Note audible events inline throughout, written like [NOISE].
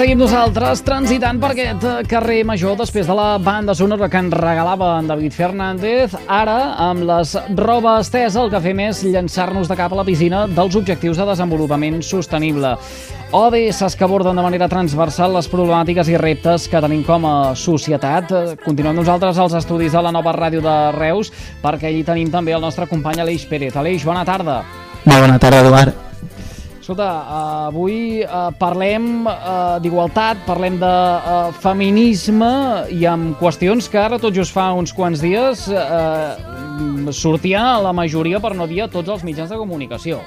Seguim nosaltres transitant per aquest carrer major després de la banda sonora que ens regalava en David Fernández. Ara, amb les roba estesa, el que fem és llançar-nos de cap a la piscina dels objectius de desenvolupament sostenible. ODS que aborden de manera transversal les problemàtiques i reptes que tenim com a societat. Continuem nosaltres als estudis de la nova ràdio de Reus perquè allí tenim també el nostre company Aleix Pérez. Aleix, bona tarda. Molt bona tarda, Eduard. Escolta, avui uh, parlem uh, d'igualtat, parlem de uh, feminisme i amb qüestions que ara tot just fa uns quants dies uh, sortia la majoria, per no dir a tots els mitjans de comunicació.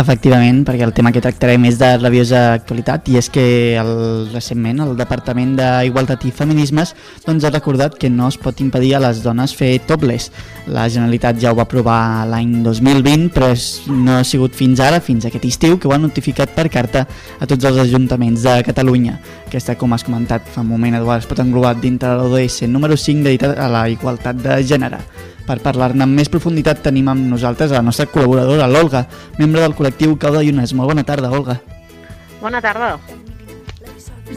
Efectivament, perquè el tema que tractarem és de rabiosa actualitat i és que el, recentment el Departament d'Igualtat i Feminismes doncs, ha recordat que no es pot impedir a les dones fer topless. La Generalitat ja ho va aprovar l'any 2020, però és, no ha sigut fins ara, fins aquest estiu, que ho han notificat per carta a tots els ajuntaments de Catalunya. Aquesta, com has comentat fa un moment, Eduard, es pot englobar dintre l'ODS número 5 dedicat a la igualtat de gènere. Per parlar-ne amb més profunditat tenim amb nosaltres a la nostra col·laboradora, l'Olga, membre del col·lectiu Cauda Llunes. Molt bona tarda, Olga. Bona tarda.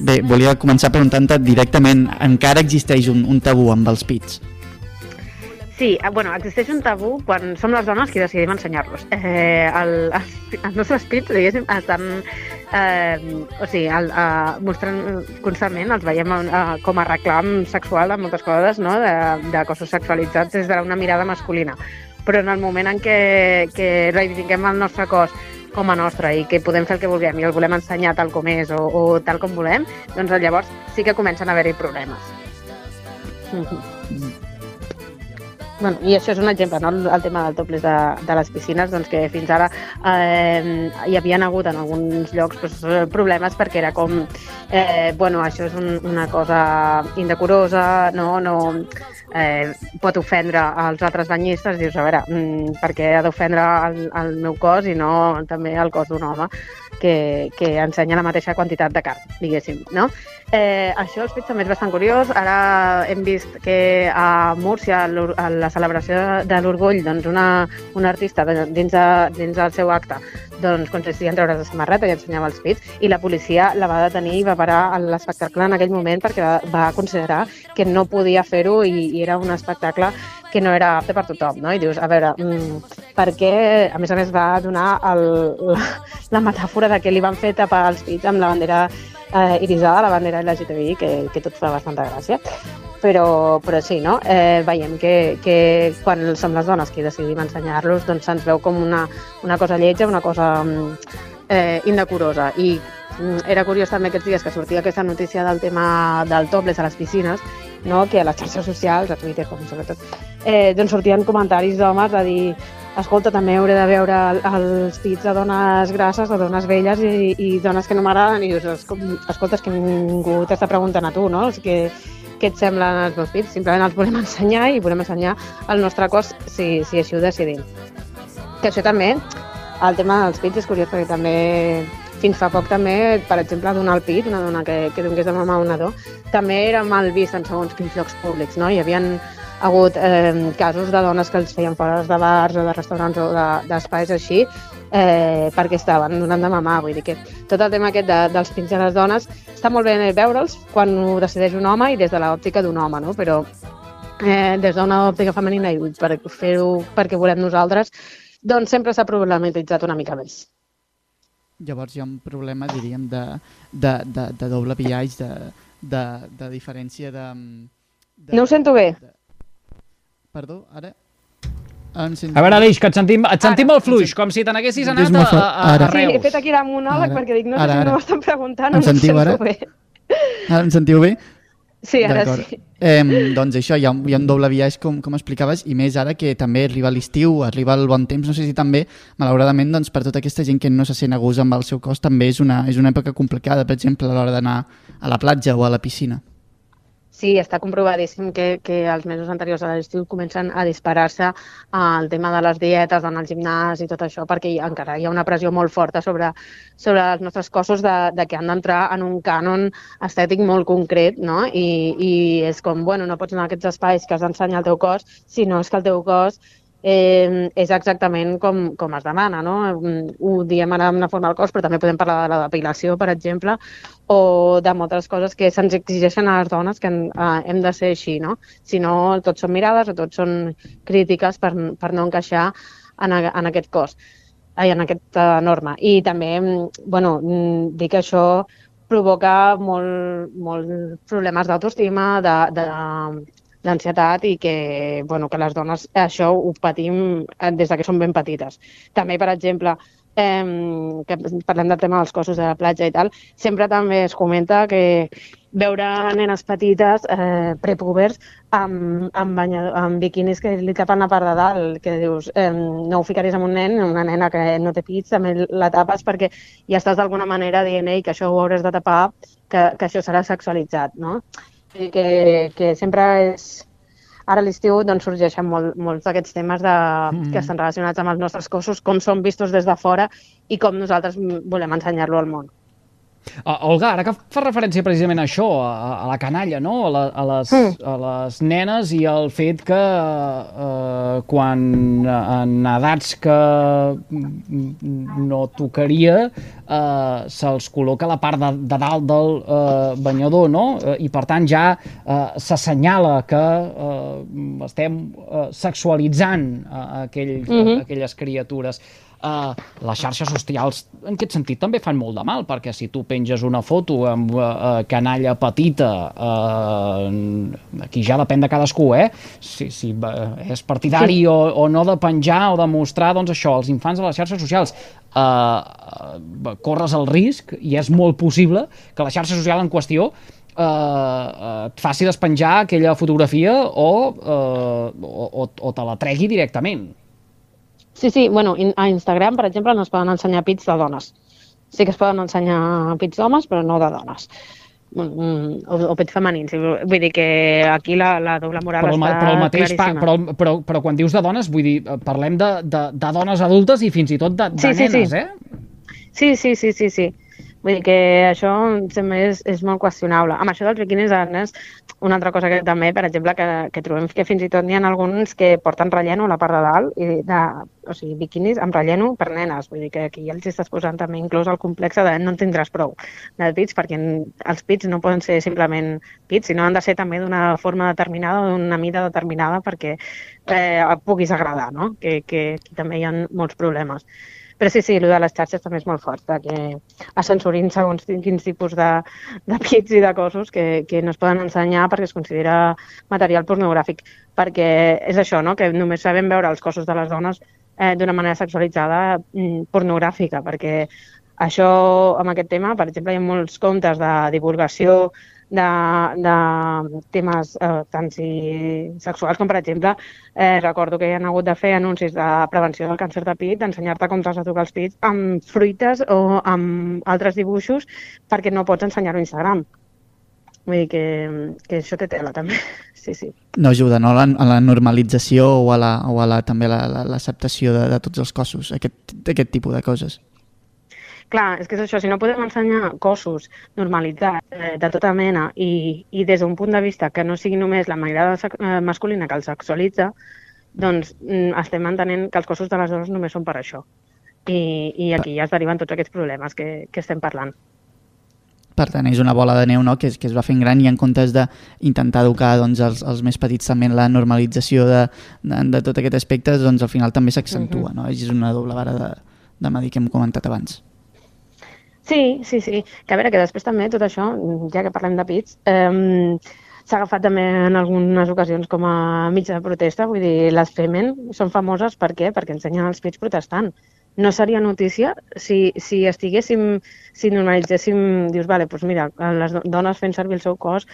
Bé, volia començar preguntant-te directament, encara existeix un, un tabú amb els pits? Sí, eh, bueno, existeix un tabú quan som les dones qui decidim ensenyar-los. Eh, el, els, els nostres pits, diguéssim, estan eh, o sigui, el, eh, mostrant constantment, els veiem eh, com a reclam sexual en moltes coses, no? de, de cossos sexualitzats des d'una mirada masculina. Però en el moment en què, que reivindiquem el nostre cos com a nostre i que podem fer el que vulguem i el volem ensenyar tal com és o, o tal com volem, doncs llavors sí que comencen a haver-hi problemes. Mm -hmm. Bueno, I això és un exemple, no? el, tema del topless de, de les piscines, doncs que fins ara eh, hi havien hagut en alguns llocs doncs, problemes perquè era com, eh, bueno, això és un, una cosa indecorosa, no, no eh, pot ofendre als altres banyistes, dius, a veure, mm, per què ha d'ofendre el, el meu cos i no també el cos d'un home que, que ensenya la mateixa quantitat de carn, diguéssim, no? Eh, això els pits també és bastant curiós. Ara hem vist que a Múrcia, a la celebració de l'orgull, doncs una, una artista dins, de, dins del seu acte doncs, consistia en treure's la samarreta i ensenyava els pits, i la policia la va detenir i va parar l'espectacle en aquell moment perquè va, va considerar que no podia fer-ho i, i era un espectacle que no era apte per tothom, no? I dius, a veure, mmm, per què, a més a més va donar el, la, la metàfora de que li van fer tapar els pits amb la bandera eh, irisada, la bandera LGTBI, que, que tot fa bastanta gràcia. Però, però sí, no? Eh, veiem que, que quan som les dones qui decidim ensenyar-los, doncs se'ns veu com una, una cosa lletja, una cosa mm, eh, indecorosa. I mm, era curiós també aquests dies que sortia aquesta notícia del tema del topless a les piscines, no? que a les xarxes socials, a Twitter com sobretot, eh, doncs sortien comentaris d'homes a dir escolta, també hauré de veure els pits de dones grasses, de dones velles i, i dones que no m'agraden, i dius, escolta, és que ningú t'està preguntant a tu, no? És que, què et semblen els meus pits? Simplement els volem ensenyar i volem ensenyar el nostre cos si, si així ho decidim. Que això també, el tema dels pits és curiós perquè també fins fa poc també, per exemple, donar el pit, una dona que, que donés de mama a un nadó, també era mal vist en segons quins llocs públics, no? Hi havia hagut eh, casos de dones que els feien fora de bars o de restaurants o d'espais de, així eh, perquè estaven donant de mamar. Vull dir que tot el tema aquest de, dels pins de les dones està molt bé veure'ls quan ho decideix un home i des de l'òptica d'un home, no? però eh, des d'una òptica femenina i per fer-ho perquè volem nosaltres, doncs sempre s'ha problematitzat una mica més. Llavors hi ha un problema, diríem, de, de, de, de doble viatge, de, de, de diferència de, de... No ho sento bé. De, Perdó, ara... A veure, Aleix, que et sentim, et sentim molt fluix, com si te n'haguessis anat a, a, a, a Reus. Sí, he fet aquí la monòleg ara. perquè dic, no, ara, ara. no m'estan preguntant, em sentiu ara? Bé. Ara em sentiu bé? Sí, ara sí. Eh, doncs això, hi ha, hi ha un doble viatge, com, com explicaves, i més ara que també arriba l'estiu, arriba el bon temps, no sé si també, malauradament, doncs, per tota aquesta gent que no se sent a gust amb el seu cos, també és una, és una època complicada, per exemple, a l'hora d'anar a la platja o a la piscina. Sí, està comprovadíssim que, que els mesos anteriors a l'estiu comencen a disparar-se el tema de les dietes, d'anar al gimnàs i tot això, perquè hi, encara hi ha una pressió molt forta sobre, sobre els nostres cossos de, de que han d'entrar en un cànon estètic molt concret, no? I, I és com, bueno, no pots anar a aquests espais que has d'ensenyar el teu cos, sinó és que el teu cos eh, és exactament com, com es demana. No? Ho diem ara una forma del cos, però també podem parlar de la depilació, per exemple, o de moltes coses que se'ns exigeixen a les dones que eh, hem de ser així. No? Si no, tots són mirades o tots són crítiques per, per no encaixar en, a, en aquest cos, ai, en aquesta norma. I també, bueno, dir que això provoca molt, molt problemes d'autoestima, de, de, d'ansietat i que, bueno, que les dones això ho patim eh, des de que som ben petites. També, per exemple, eh, que parlem del tema dels cossos de la platja i tal, sempre també es comenta que veure nenes petites, eh, prepubers, amb, amb, banyador, amb biquinis que li tapen la part de dalt, que dius, eh, no ho ficaries amb un nen, una nena que no té pits, també la tapes perquè ja estàs d'alguna manera dient que això ho hauràs de tapar, que, que això serà sexualitzat, no? Que, que sempre és... Ara a l'estiu doncs, sorgeixen molt, molts d'aquests temes de, mm -hmm. que estan relacionats amb els nostres cossos, com són vistos des de fora i com nosaltres volem ensenyar-lo al món. Uh, Olga, ara que fa referència precisament a això, a, a la canalla, no? a, la, a, les, mm. a les nenes i el fet que uh, quan en edats que no tocaria uh, se'ls col·loca la part de, de dalt del uh, banyador, no? Uh, I per tant ja uh, s'assenyala que uh, estem uh, sexualitzant uh, aquell, mm -hmm. aquelles criatures eh, les xarxes socials en aquest sentit també fan molt de mal, perquè si tu penges una foto amb eh, canalla petita, eh, aquí ja depèn de cadascú, eh? Si, si eh, és partidari sí. o, o no de penjar o de mostrar, doncs això, els infants a les xarxes socials eh, eh, corres el risc, i és molt possible, que la xarxa social en qüestió eh, uh, et faci despenjar aquella fotografia o, uh, o, o, o te la tregui directament. Sí, sí, bueno, a Instagram, per exemple, no es poden ensenyar pits de dones. Sí que es poden ensenyar pits d'homes, però no de dones. Mm, o, o pits femenins. Vull dir que aquí la, la doble moral però el, està però el mateix pa, però, però, però quan dius de dones, vull dir, parlem de, de, de dones adultes i fins i tot de, de sí, nenes, sí, sí. eh? Sí, sí, sí, sí, sí. Vull dir que això sempre és, és molt qüestionable. Amb això dels biquinis arnes, una altra cosa que també, per exemple, que, que trobem que fins i tot n'hi ha alguns que porten relleno a la part de dalt, i de, o sigui, biquinis amb relleno per nenes. Vull dir que aquí ja els estàs posant també inclús el complex de no en tindràs prou de pits, perquè els pits no poden ser simplement pits, sinó han de ser també d'una forma determinada o d'una mida determinada perquè eh, puguis agradar, no? Que, que aquí també hi ha molts problemes. Però sí, sí, el de les xarxes també és molt fort, que ascensorin segons quins tipus de, de pits i de cossos que, que no es poden ensenyar perquè es considera material pornogràfic. Perquè és això, no? que només sabem veure els cossos de les dones eh, d'una manera sexualitzada mm, pornogràfica, perquè això, amb aquest tema, per exemple, hi ha molts comptes de divulgació de, de temes eh, tant si sexuals com, per exemple, eh, recordo que hi han hagut de fer anuncis de prevenció del càncer de pit, d'ensenyar-te com t'has de tocar els pits amb fruites o amb altres dibuixos perquè no pots ensenyar-ho a Instagram. Vull dir que, que això té tela, també. [LAUGHS] Sí, sí. No ajuda, no?, a la, a la normalització o a, la, o a la, també l'acceptació la, la, de, de tots els cossos, aquest, aquest tipus de coses. Clar, és que és això, si no podem ensenyar cossos normalitzats eh, de tota mena i, i des d'un punt de vista que no sigui només la mirada eh, masculina que els sexualitza, doncs mm, estem entenent que els cossos de les dones només són per això. I, i aquí ja es deriven tots aquests problemes que, que estem parlant. Per tant, és una bola de neu no? que, es, que es va fent gran i en comptes d'intentar educar doncs, els, els més petits també en la normalització de, de, de tot aquest aspecte, doncs al final també s'accentua. Uh -huh. no? És una doble vara de, de medir que hem comentat abans. Sí, sí, sí. Que a veure, que després també tot això, ja que parlem de pits, eh, s'ha agafat també en algunes ocasions com a mitja de protesta, vull dir, les Femen són famoses per què? Perquè ensenyen els pits protestant. No seria notícia si, si estiguéssim, si normalitzéssim, dius, vale, doncs mira, les dones fent servir el seu cos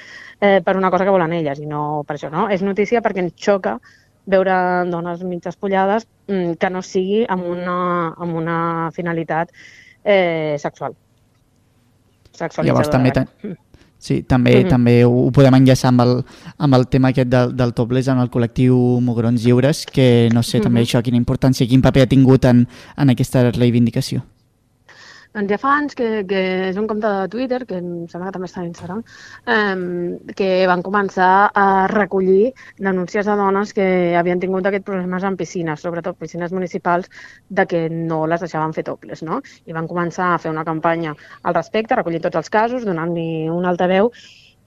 eh, per una cosa que volen elles, i no per això, no? És notícia perquè ens xoca veure dones mig espollades mm, que no sigui amb una, amb una finalitat eh, sexual. Llavors també, Sí, també, mm -hmm. també ho, podem enllaçar amb el, amb el tema aquest del, del topless en el col·lectiu Mugrons Lliures, que no sé mm -hmm. també això, quina importància, quin paper ha tingut en, en aquesta reivindicació. Doncs ja fa anys que, que és un compte de Twitter, que em sembla que també està a Instagram, eh, que van començar a recollir denúncies de dones que havien tingut aquests problemes en piscines, sobretot piscines municipals, de que no les deixaven fer topless, no? I van començar a fer una campanya al respecte, recollir tots els casos, donant-li un altaveu,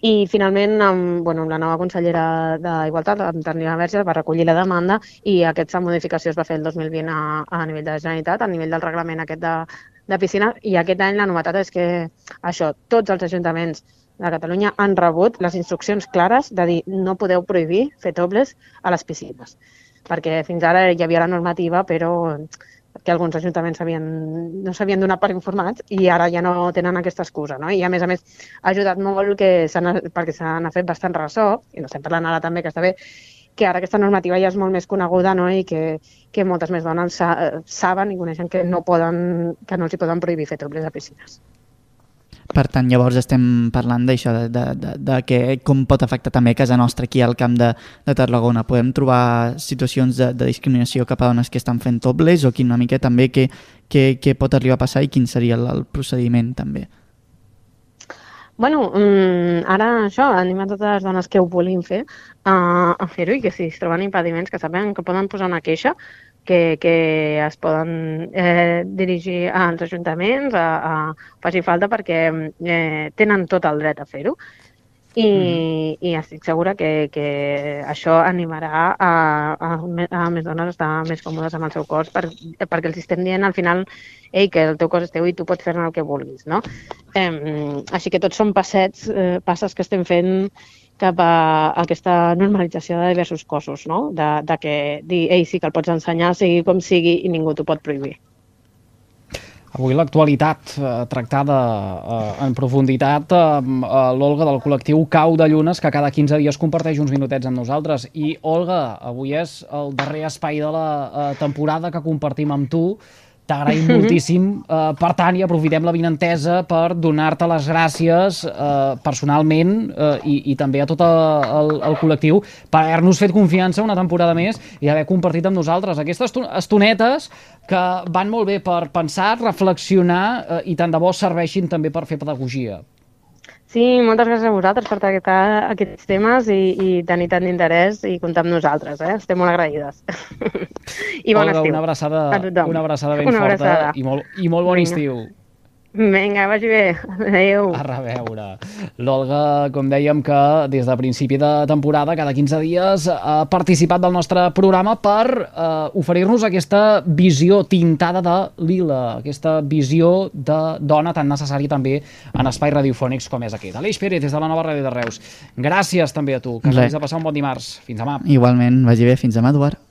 i finalment amb, bueno, amb la nova consellera d'Igualtat, amb Tania Verge, va recollir la demanda i aquesta modificació es va fer el 2020 a, a nivell de Generalitat, a nivell del reglament aquest de, de piscina i aquest any la novetat és que això, tots els ajuntaments de Catalunya han rebut les instruccions clares de dir no podeu prohibir fer tobles a les piscines. Perquè fins ara hi havia la normativa, però que alguns ajuntaments havien, no s'havien donat per informats i ara ja no tenen aquesta excusa. No? I a més a més ha ajudat molt que perquè n'ha fet bastant ressò, i no estem parlant ara també que està bé, que ara aquesta normativa ja és molt més coneguda no? i que, que moltes més dones sa saben i coneixen que no, poden, que no els hi poden prohibir fer tobles a piscines. Per tant, llavors estem parlant d'això, de, de, de, de que com pot afectar també casa nostra aquí al camp de, de Tarragona. Podem trobar situacions de, de discriminació cap a dones que estan fent tobles o quin una mica també què, què, què pot arribar a passar i quin seria el, el procediment també? Bueno, um, ara això, anima totes les dones que ho vulguin fer a, a fer-ho i que si es troben impediments que saben que poden posar una queixa que, que es poden eh, dirigir als ajuntaments, a, a faci falta perquè eh, tenen tot el dret a fer-ho i, mm. i estic segura que, que això animarà a, a, a més dones a estar més còmodes amb el seu cos per, perquè els estem dient al final ei, que el teu cos és teu i tu pots fer-ne el que vulguis, no? Eh, així que tots són passets, eh, passes que estem fent cap a aquesta normalització de diversos cossos, no? De, de que dir, ei, sí que el pots ensenyar, sigui com sigui, i ningú t'ho pot prohibir. Avui l'actualitat eh, tractada eh, en profunditat amb eh, l'Olga del col·lectiu Cau de Llunes, que cada 15 dies comparteix uns minutets amb nosaltres. I, Olga, avui és el darrer espai de la eh, temporada que compartim amb tu. T'agraïm moltíssim. Uh, per tant, i aprofitem la vinentesa per donar-te les gràcies uh, personalment uh, i, i també a tot el, el col·lectiu per haver-nos fet confiança una temporada més i haver compartit amb nosaltres aquestes estonetes que van molt bé per pensar, reflexionar uh, i tant de bo serveixin també per fer pedagogia. Sí, moltes gràcies a vosaltres per tractar aquests temes i, i tenir tant d'interès i comptar amb nosaltres. Eh? Estem molt agraïdes. [LAUGHS] I bon Olga, estiu. Una abraçada, una abraçada ben una forta abraçada. i molt, i molt bon Vinga. estiu. Vinga, vagi bé. Adéu. A reveure. L'Olga, com dèiem, que des de principi de temporada, cada 15 dies, ha participat del nostre programa per eh, oferir-nos aquesta visió tintada de lila, aquesta visió de dona tan necessària també en espais radiofònics com és aquest. Aleix Pérez, des de la nova ràdio de Reus. Gràcies també a tu, que acabis de passar un bon dimarts. Fins demà. Igualment, vagi bé. Fins demà, Eduard.